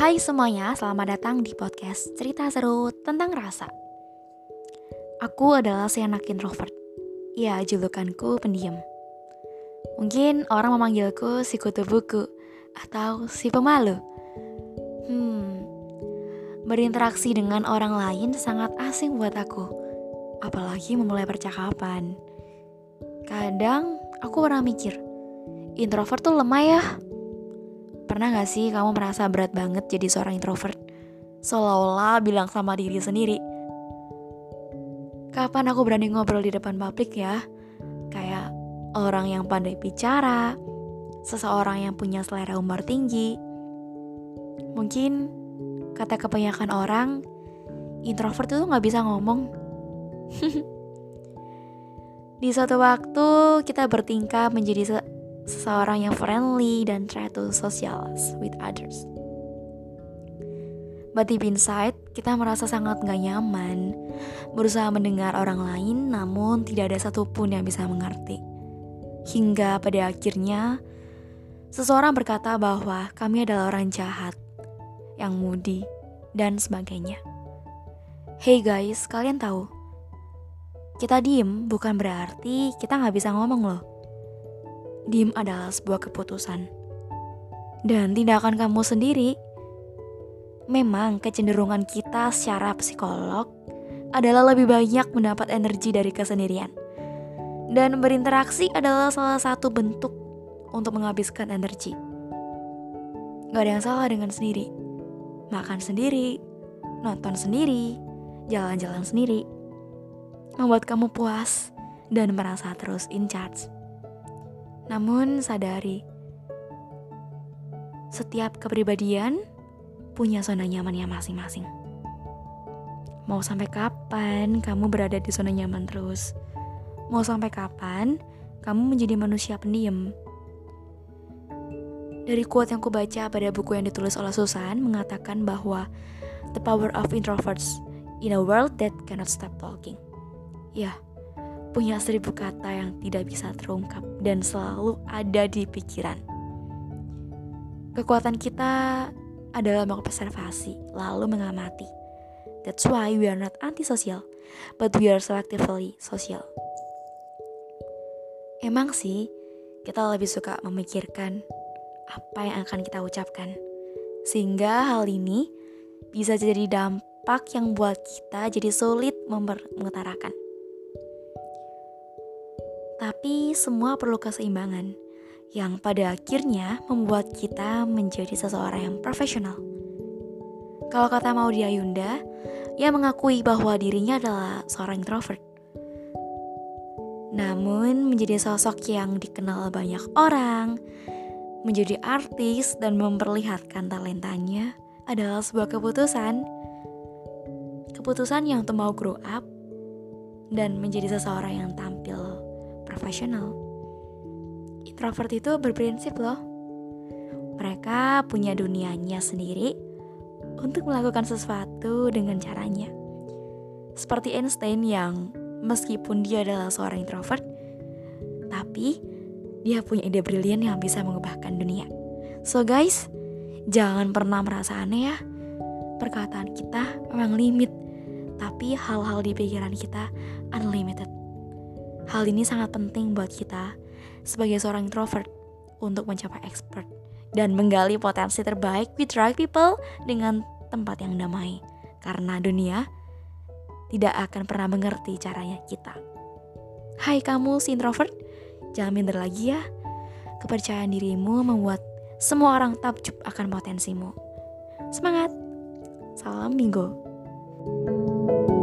Hai semuanya, selamat datang di podcast Cerita Seru tentang Rasa. Aku adalah si anak introvert. Ya, julukanku pendiam. Mungkin orang memanggilku si kutu buku atau si pemalu. Hmm, berinteraksi dengan orang lain sangat asing buat aku. Apalagi memulai percakapan. Kadang aku pernah mikir, introvert tuh lemah ya. Pernah gak sih kamu merasa berat banget jadi seorang introvert? Seolah-olah bilang sama diri sendiri, Kapan aku berani ngobrol di depan publik ya? Kayak orang yang pandai bicara, seseorang yang punya selera humor tinggi. Mungkin kata kebanyakan orang, introvert itu gak bisa ngomong. di suatu waktu kita bertingkah menjadi seseorang yang friendly dan try to socialize with others. But deep inside, kita merasa sangat gak nyaman, berusaha mendengar orang lain namun tidak ada satupun yang bisa mengerti. Hingga pada akhirnya, seseorang berkata bahwa kami adalah orang jahat, yang mudi, dan sebagainya. Hey guys, kalian tahu? Kita diem bukan berarti kita gak bisa ngomong loh. Diem adalah sebuah keputusan. Dan tindakan kamu sendiri Memang kecenderungan kita secara psikolog adalah lebih banyak mendapat energi dari kesendirian. Dan berinteraksi adalah salah satu bentuk untuk menghabiskan energi. Gak ada yang salah dengan sendiri. Makan sendiri, nonton sendiri, jalan-jalan sendiri. Membuat kamu puas dan merasa terus in charge. Namun sadari, setiap kepribadian punya zona nyamannya masing-masing. Mau sampai kapan kamu berada di zona nyaman terus? Mau sampai kapan kamu menjadi manusia pendiam? Dari quote yang kubaca pada buku yang ditulis oleh Susan mengatakan bahwa the power of introverts in a world that cannot stop talking. Ya, punya seribu kata yang tidak bisa terungkap dan selalu ada di pikiran. Kekuatan kita adalah mengobservasi, lalu mengamati. That's why we are not antisocial, but we are selectively social. Emang sih, kita lebih suka memikirkan apa yang akan kita ucapkan. Sehingga hal ini bisa jadi dampak yang buat kita jadi sulit mengutarakan. Tapi semua perlu keseimbangan yang pada akhirnya membuat kita menjadi seseorang yang profesional. Kalau kata Maudy Ayunda, ia mengakui bahwa dirinya adalah seorang introvert. Namun menjadi sosok yang dikenal banyak orang, menjadi artis dan memperlihatkan talentanya adalah sebuah keputusan. Keputusan yang untuk mau grow up dan menjadi seseorang yang tampil Introvert itu berprinsip loh. Mereka punya dunianya sendiri untuk melakukan sesuatu dengan caranya. Seperti Einstein yang meskipun dia adalah seorang introvert, tapi dia punya ide brilian yang bisa mengubahkan dunia. So guys, jangan pernah merasa aneh ya. Perkataan kita memang limit, tapi hal-hal di pikiran kita unlimited. Hal ini sangat penting buat kita sebagai seorang introvert untuk mencapai expert dan menggali potensi terbaik with right people dengan tempat yang damai. Karena dunia tidak akan pernah mengerti caranya kita. Hai kamu si introvert, jangan minder lagi ya. Kepercayaan dirimu membuat semua orang takjub akan potensimu. Semangat! Salam Bingo! thank you